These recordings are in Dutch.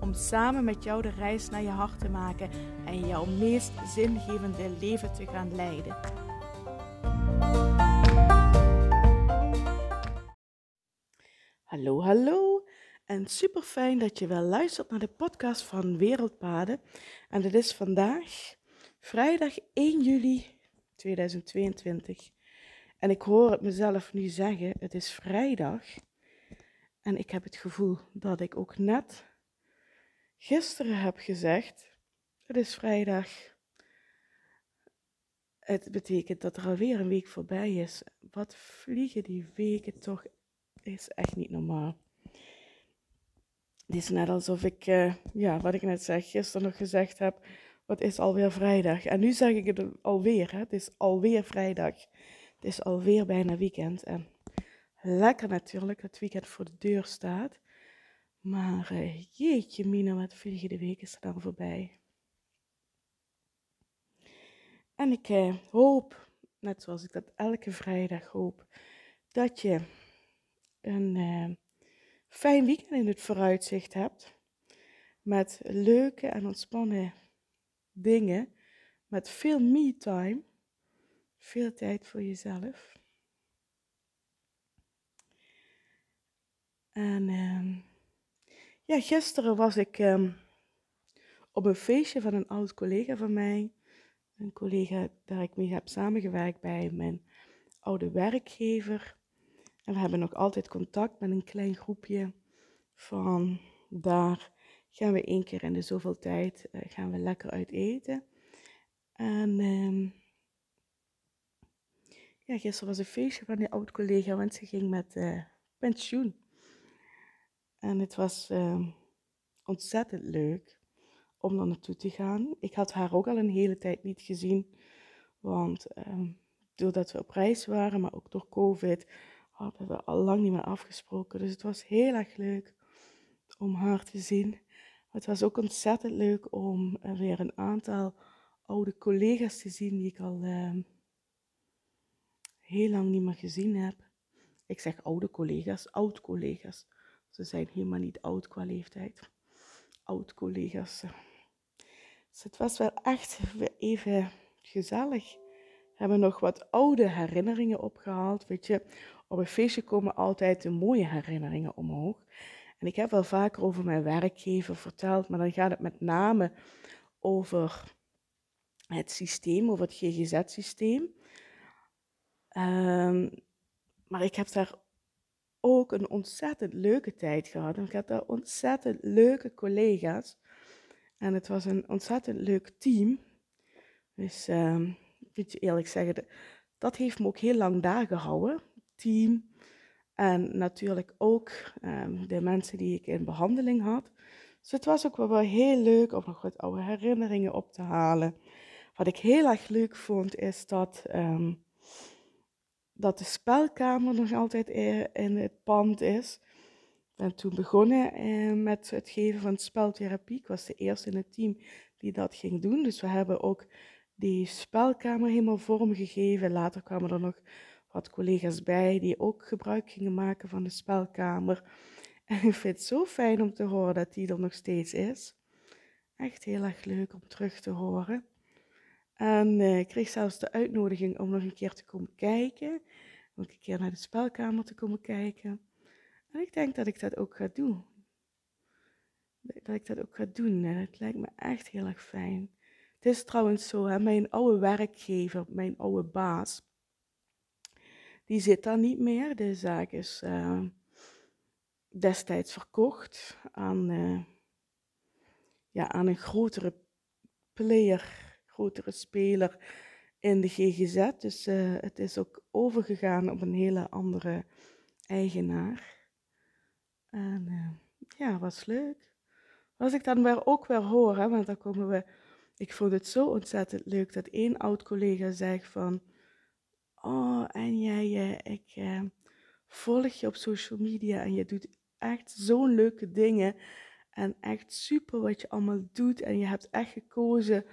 Om samen met jou de reis naar je hart te maken en jouw meest zingevende leven te gaan leiden. Hallo, hallo. En super fijn dat je wel luistert naar de podcast van Wereldpaden. En het is vandaag vrijdag 1 juli 2022. En ik hoor het mezelf nu zeggen: het is vrijdag. En ik heb het gevoel dat ik ook net gisteren heb gezegd: het is vrijdag. Het betekent dat er alweer een week voorbij is. Wat vliegen die weken toch? Is echt niet normaal. Het is net alsof ik, uh, ja, wat ik net zeg, gisteren nog gezegd heb. Wat is alweer vrijdag? En nu zeg ik het alweer. Hè? Het is alweer vrijdag. Het is alweer bijna weekend. En lekker natuurlijk dat het weekend voor de deur staat. Maar uh, jeetje mina, wat vliegen de er dan voorbij. En ik uh, hoop, net zoals ik dat elke vrijdag hoop, dat je een uh, fijn weekend in het vooruitzicht hebt. Met leuke en ontspannen dingen. Met veel me-time. Veel tijd voor jezelf. En uh, ja, gisteren was ik um, op een feestje van een oud collega van mij. Een collega daar ik mee heb samengewerkt bij mijn oude werkgever. En we hebben nog altijd contact met een klein groepje van daar gaan we één keer in de zoveel tijd uh, gaan we lekker uit eten. En um, ja, gisteren was een feestje van die oud collega, want ze ging met uh, pensioen. En het was uh, ontzettend leuk om er naartoe te gaan. Ik had haar ook al een hele tijd niet gezien, want um, doordat we op reis waren, maar ook door COVID, hadden we al lang niet meer afgesproken. Dus het was heel erg leuk om haar te zien. Het was ook ontzettend leuk om uh, weer een aantal oude collega's te zien die ik al uh, heel lang niet meer gezien heb. Ik zeg oude collega's, oud-collega's. Ze zijn helemaal niet oud qua leeftijd. Oud-collega's. Dus het was wel echt even gezellig. We hebben nog wat oude herinneringen opgehaald. Weet je, op een feestje komen altijd de mooie herinneringen omhoog. En ik heb wel vaker over mijn werkgever verteld, maar dan gaat het met name over het systeem, over het GGZ-systeem. Um, maar ik heb daar ook een ontzettend leuke tijd gehad. Ik had daar ontzettend leuke collega's. En het was een ontzettend leuk team. Dus, um, moet je eerlijk zeggen, dat heeft me ook heel lang daar gehouden. Team, en natuurlijk ook um, de mensen die ik in behandeling had. Dus het was ook wel, heel leuk om nog wat oude herinneringen op te halen. Wat ik heel erg leuk vond, is dat, um, dat de spelkamer nog altijd in het pand is. Ik ben toen begonnen eh, met het geven van speltherapie. Ik was de eerste in het team die dat ging doen. Dus we hebben ook die spelkamer helemaal vormgegeven. Later kwamen er nog wat collega's bij die ook gebruik gingen maken van de spelkamer. En ik vind het zo fijn om te horen dat die er nog steeds is. Echt heel erg leuk om terug te horen. En uh, ik kreeg zelfs de uitnodiging om nog een keer te komen kijken. Om een keer naar de spelkamer te komen kijken. En ik denk dat ik dat ook ga doen. Dat ik dat ook ga doen. En het lijkt me echt heel erg fijn. Het is trouwens zo, hè, mijn oude werkgever, mijn oude baas, die zit daar niet meer. De zaak is uh, destijds verkocht aan, uh, ja, aan een grotere player, grotere speler in de GGZ. Dus uh, het is ook overgegaan op een hele andere eigenaar. En ja, was leuk. Als ik dan weer ook weer hoor, want dan komen we ik vond het zo ontzettend leuk dat één oud collega zegt van, oh en jij, ik uh, volg je op social media en je doet echt zo'n leuke dingen en echt super wat je allemaal doet en je hebt echt gekozen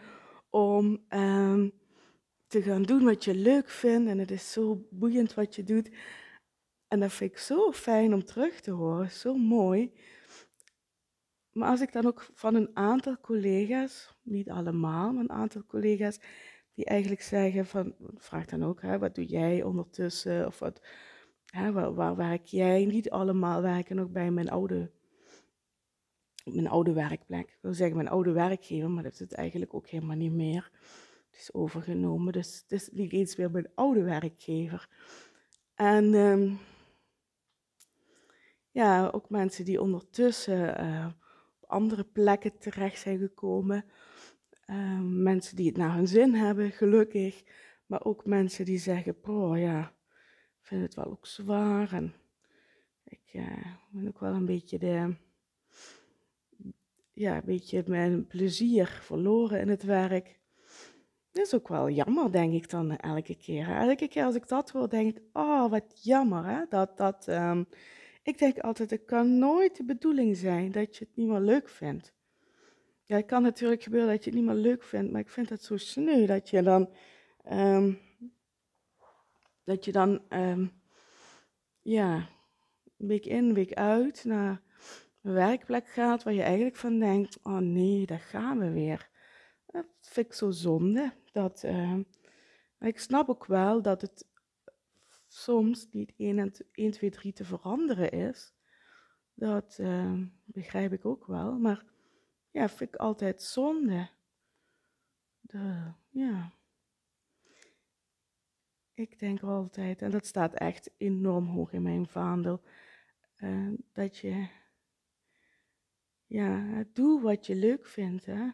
om um, te gaan doen wat je leuk vindt en het is zo boeiend wat je doet. En dat vind ik zo fijn om terug te horen, zo mooi. Maar als ik dan ook van een aantal collega's, niet allemaal, maar een aantal collega's, die eigenlijk zeggen van, vraag dan ook, hè, wat doe jij ondertussen? Of wat, hè, waar, waar, werk jij? Niet allemaal werken ook bij mijn oude, mijn oude werkplek. Ik wil zeggen mijn oude werkgever, maar dat is het eigenlijk ook helemaal niet meer. Het is overgenomen, dus het is niet eens weer mijn oude werkgever. En ehm, ja, ook mensen die ondertussen uh, op andere plekken terecht zijn gekomen. Uh, mensen die het naar hun zin hebben, gelukkig. Maar ook mensen die zeggen, oh ja, ik vind het wel ook zwaar. En ik uh, ben ook wel een beetje de, ja, een beetje mijn plezier verloren in het werk. Dat is ook wel jammer, denk ik dan elke keer. Elke keer als ik dat hoor, denk ik, oh, wat jammer hè, dat dat... Um, ik denk altijd, het kan nooit de bedoeling zijn dat je het niet meer leuk vindt. Ja, het kan natuurlijk gebeuren dat je het niet meer leuk vindt, maar ik vind het zo sneu dat je dan, um, dat je dan, um, ja, week in, week uit naar werkplek gaat waar je eigenlijk van denkt, oh nee, daar gaan we weer. Dat vind ik zo zonde. Dat, uh, ik snap ook wel dat het soms niet 1, en 1, 2, 3 te veranderen is. Dat uh, begrijp ik ook wel. Maar ja, vind ik altijd zonde. De, ja. Ik denk altijd, en dat staat echt enorm hoog in mijn vaandel, uh, dat je, ja, doe wat je leuk vindt, hè.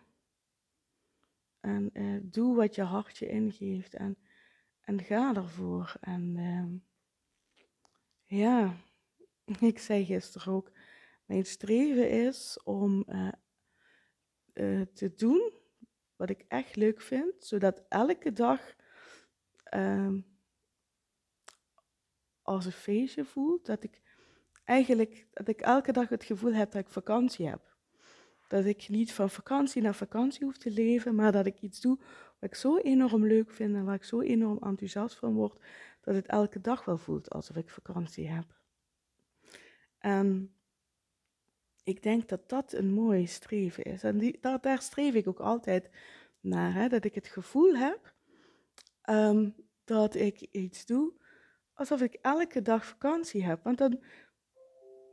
En uh, doe wat je hartje ingeeft. En en ga ervoor. En uh, ja, ik zei gisteren ook, mijn streven is om uh, uh, te doen wat ik echt leuk vind, zodat elke dag uh, als een feestje voelt, dat ik eigenlijk, dat ik elke dag het gevoel heb dat ik vakantie heb. Dat ik niet van vakantie naar vakantie hoef te leven, maar dat ik iets doe wat ik zo enorm leuk vind en waar ik zo enorm enthousiast van word, dat het elke dag wel voelt alsof ik vakantie heb. En ik denk dat dat een mooi streven is. En dat, daar streef ik ook altijd naar. Hè? Dat ik het gevoel heb um, dat ik iets doe alsof ik elke dag vakantie heb. Want dan,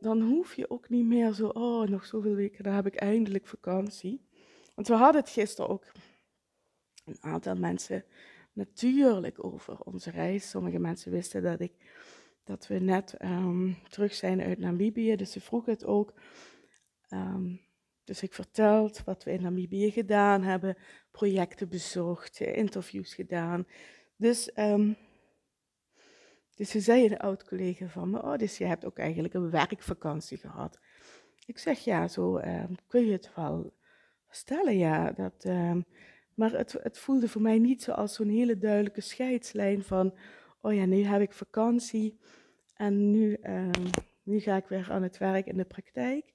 dan hoef je ook niet meer zo, oh, nog zoveel weken, dan heb ik eindelijk vakantie. Want we hadden het gisteren ook een aantal mensen natuurlijk over onze reis. Sommige mensen wisten dat, ik, dat we net um, terug zijn uit Namibië, dus ze vroegen het ook. Um, dus ik vertelde wat we in Namibië gedaan hebben, projecten bezocht, interviews gedaan. Dus, um, dus ze zei een oud collega van me, oh, dus je hebt ook eigenlijk een werkvakantie gehad. Ik zeg, ja, zo kun je het wel stellen, ja. Dat, maar het, het voelde voor mij niet zoals zo'n hele duidelijke scheidslijn van, oh ja, nu heb ik vakantie en nu, um, nu ga ik weer aan het werk in de praktijk.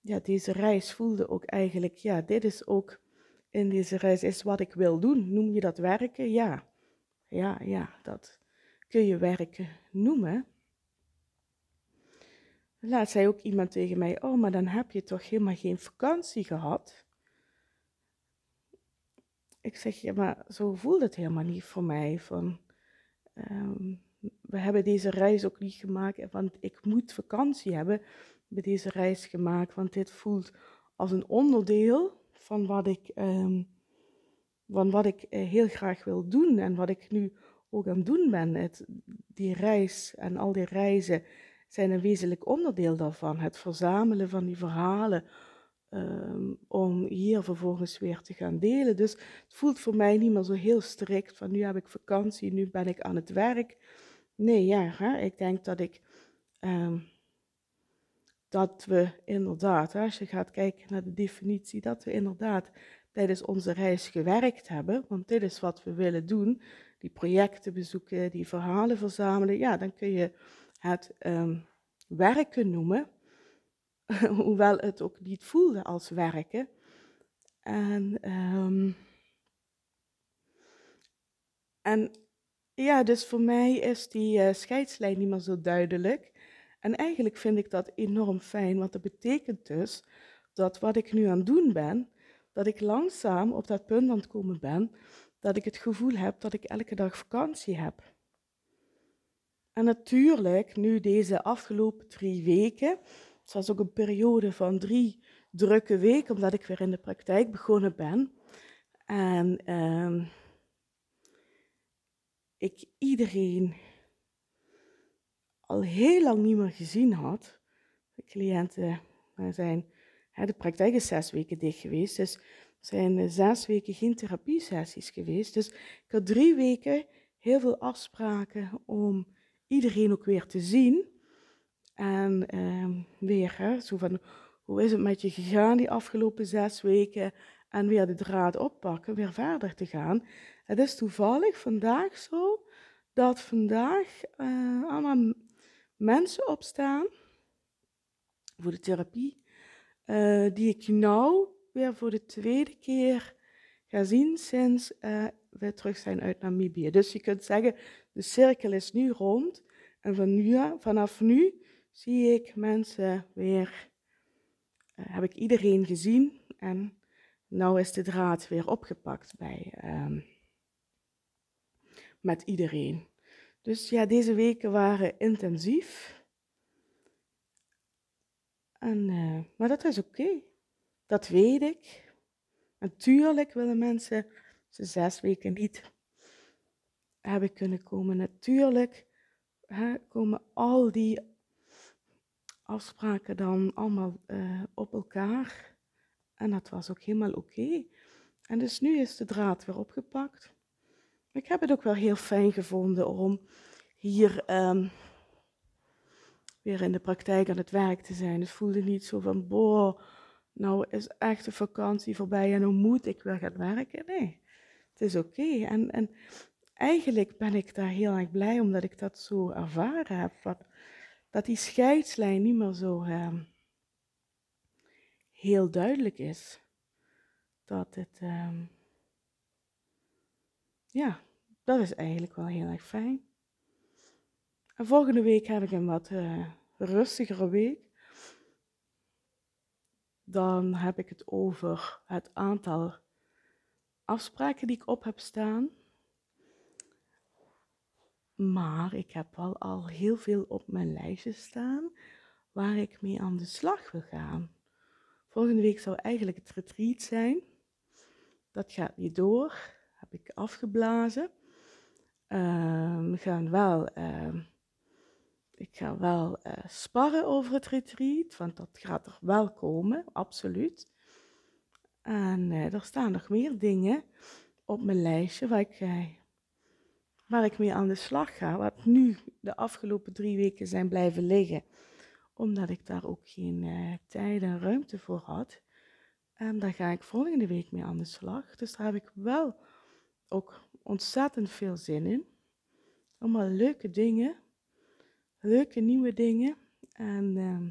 Ja, deze reis voelde ook eigenlijk, ja, dit is ook in deze reis is wat ik wil doen. Noem je dat werken? Ja. Ja, ja, dat kun je werken noemen. Laat zei ook iemand tegen mij: Oh, maar dan heb je toch helemaal geen vakantie gehad? Ik zeg: Ja, maar zo voelt het helemaal niet voor mij. Van, um, we hebben deze reis ook niet gemaakt, want ik moet vakantie hebben. We hebben deze reis gemaakt, want dit voelt als een onderdeel van wat ik, um, van wat ik uh, heel graag wil doen en wat ik nu ook aan het doen ben. Het, die reis en al die reizen zijn een wezenlijk onderdeel daarvan. Het verzamelen van die verhalen. Um, om hier vervolgens weer te gaan delen. Dus het voelt voor mij niet meer zo heel strikt van nu heb ik vakantie, nu ben ik aan het werk. Nee, ja, hè, ik denk dat ik, um, dat we inderdaad, als je gaat kijken naar de definitie, dat we inderdaad tijdens onze reis gewerkt hebben, want dit is wat we willen doen, die projecten bezoeken, die verhalen verzamelen, ja, dan kun je het um, werken noemen, hoewel het ook niet voelde als werken. En, um, en ja, dus voor mij is die uh, scheidslijn niet meer zo duidelijk. En eigenlijk vind ik dat enorm fijn, want dat betekent dus dat wat ik nu aan het doen ben, dat ik langzaam op dat punt aan het komen ben, dat ik het gevoel heb dat ik elke dag vakantie heb. En natuurlijk, nu deze afgelopen drie weken, het was ook een periode van drie drukke weken, omdat ik weer in de praktijk begonnen ben. En uh, ik iedereen al heel lang niet meer gezien had. De cliënten zijn, de praktijk is zes weken dicht geweest, dus zijn eh, zes weken geen therapiesessies geweest. Dus ik had drie weken heel veel afspraken om iedereen ook weer te zien. En uh, weer, hè, zo van, hoe is het met je gegaan die afgelopen zes weken? En weer de draad oppakken, weer verder te gaan. Het is toevallig vandaag zo dat vandaag uh, allemaal mensen opstaan voor de therapie, uh, die ik nou weer voor de tweede keer ga zien sinds uh, we terug zijn uit Namibië. Dus je kunt zeggen, de cirkel is nu rond en van nu, vanaf nu zie ik mensen weer, uh, heb ik iedereen gezien en nou is de draad weer opgepakt bij, um, met iedereen. Dus ja, deze weken waren intensief. En, uh, maar dat is oké. Dat weet ik. Natuurlijk willen mensen ze zes weken niet hebben kunnen komen. Natuurlijk hè, komen al die afspraken dan allemaal uh, op elkaar. En dat was ook helemaal oké. En dus nu is de draad weer opgepakt. Ik heb het ook wel heel fijn gevonden om hier um, weer in de praktijk aan het werk te zijn. Het voelde niet zo van, boh, nou is echt de vakantie voorbij en dan moet ik weer gaan werken. Nee, het is oké. En, en eigenlijk ben ik daar heel erg blij omdat ik dat zo ervaren heb. Wat, dat die scheidslijn niet meer zo um, heel duidelijk is. Dat het, um, ja, dat is eigenlijk wel heel erg fijn. En volgende week heb ik een wat uh, rustigere week. Dan heb ik het over het aantal afspraken die ik op heb staan. Maar ik heb wel al heel veel op mijn lijstje staan waar ik mee aan de slag wil gaan. Volgende week zou eigenlijk het retreat zijn. Dat gaat niet door, heb ik afgeblazen. Gaan wel, uh, ik ga wel uh, sparren over het retreat, want dat gaat er wel komen, absoluut. En eh, er staan nog meer dingen op mijn lijstje waar ik, eh, waar ik mee aan de slag ga, wat nu de afgelopen drie weken zijn blijven liggen, omdat ik daar ook geen tijd en ruimte voor had. En daar ga ik volgende week mee aan de slag. Dus daar heb ik wel ook ontzettend veel zin in. Allemaal leuke dingen, leuke nieuwe dingen. En uh,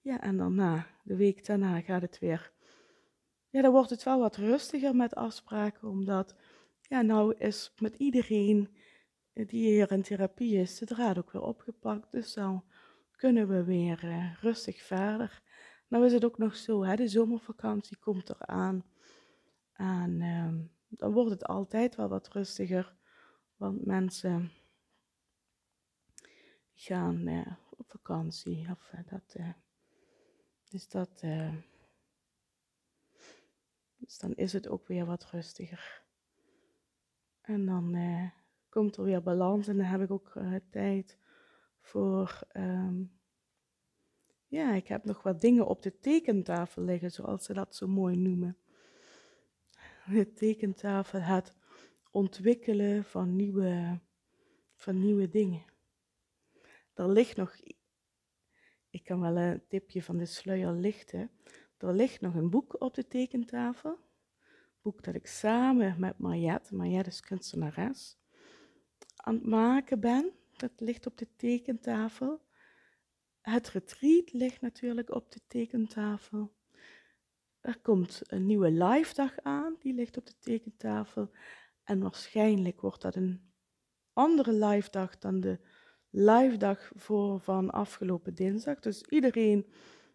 ja, en daarna, de week daarna gaat het weer. Ja, dan wordt het wel wat rustiger met afspraken, omdat ja, nou is met iedereen die hier in therapie is, de draad ook weer opgepakt. Dus dan kunnen we weer uh, rustig verder. Nou is het ook nog zo, hè, de zomervakantie komt eraan. En uh, dan wordt het altijd wel wat rustiger. Want mensen gaan uh, op vakantie. Of, uh, dat, uh, dus, dat, dus dan is het ook weer wat rustiger. En dan komt er weer balans en dan heb ik ook tijd voor. Um, ja, ik heb nog wat dingen op de tekentafel liggen, zoals ze dat zo mooi noemen de tekentafel het ontwikkelen van nieuwe, van nieuwe dingen. Er ligt nog ik kan wel een tipje van de sluier lichten. Er ligt nog een boek op de tekentafel. Boek dat ik samen met Mariette, Mariette is kunstenares, aan het maken ben. Dat ligt op de tekentafel. Het retreat ligt natuurlijk op de tekentafel. Er komt een nieuwe live dag aan, die ligt op de tekentafel. En waarschijnlijk wordt dat een andere live dag dan de live dag voor van afgelopen dinsdag. Dus iedereen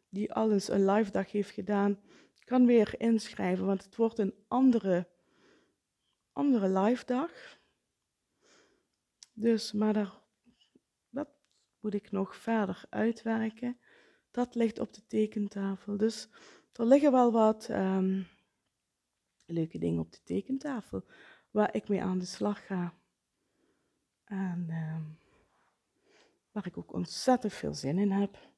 die al eens een live dag heeft gedaan, kan weer inschrijven, want het wordt een andere, andere live dag. Dus, maar dat moet ik nog verder uitwerken. Dat ligt op de tekentafel. Dus er liggen wel wat um, leuke dingen op de tekentafel waar ik mee aan de slag ga. En um, waar ik ook ontzettend veel zin in heb.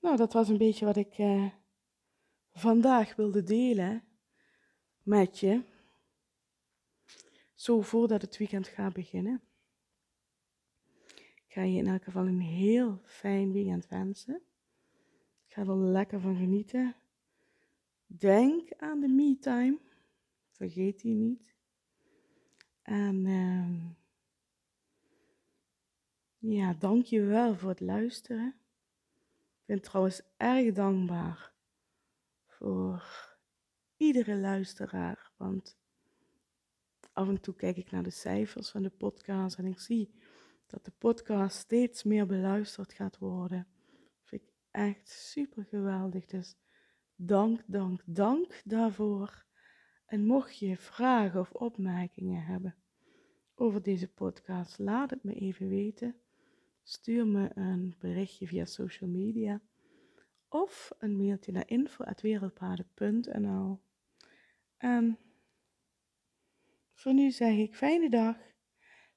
Nou, dat was een beetje wat ik uh, vandaag wilde delen met je. Zo voordat het weekend gaat beginnen. Ik ga je in elk geval een heel fijn weekend wensen. Ga er lekker van genieten. Denk aan de me-time. Vergeet die niet. En uh, ja, dank je wel voor het luisteren. Ik ben trouwens erg dankbaar voor iedere luisteraar. Want af en toe kijk ik naar de cijfers van de podcast en ik zie dat de podcast steeds meer beluisterd gaat worden. Echt super geweldig. Dus dank, dank, dank daarvoor. En mocht je vragen of opmerkingen hebben over deze podcast, laat het me even weten. Stuur me een berichtje via social media of een mailtje naar info.wereldpaden.nl. En voor nu zeg ik fijne dag,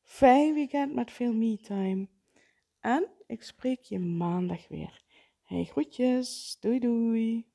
fijn weekend met veel me-time. En ik spreek je maandag weer. Hey groetjes, doei doei.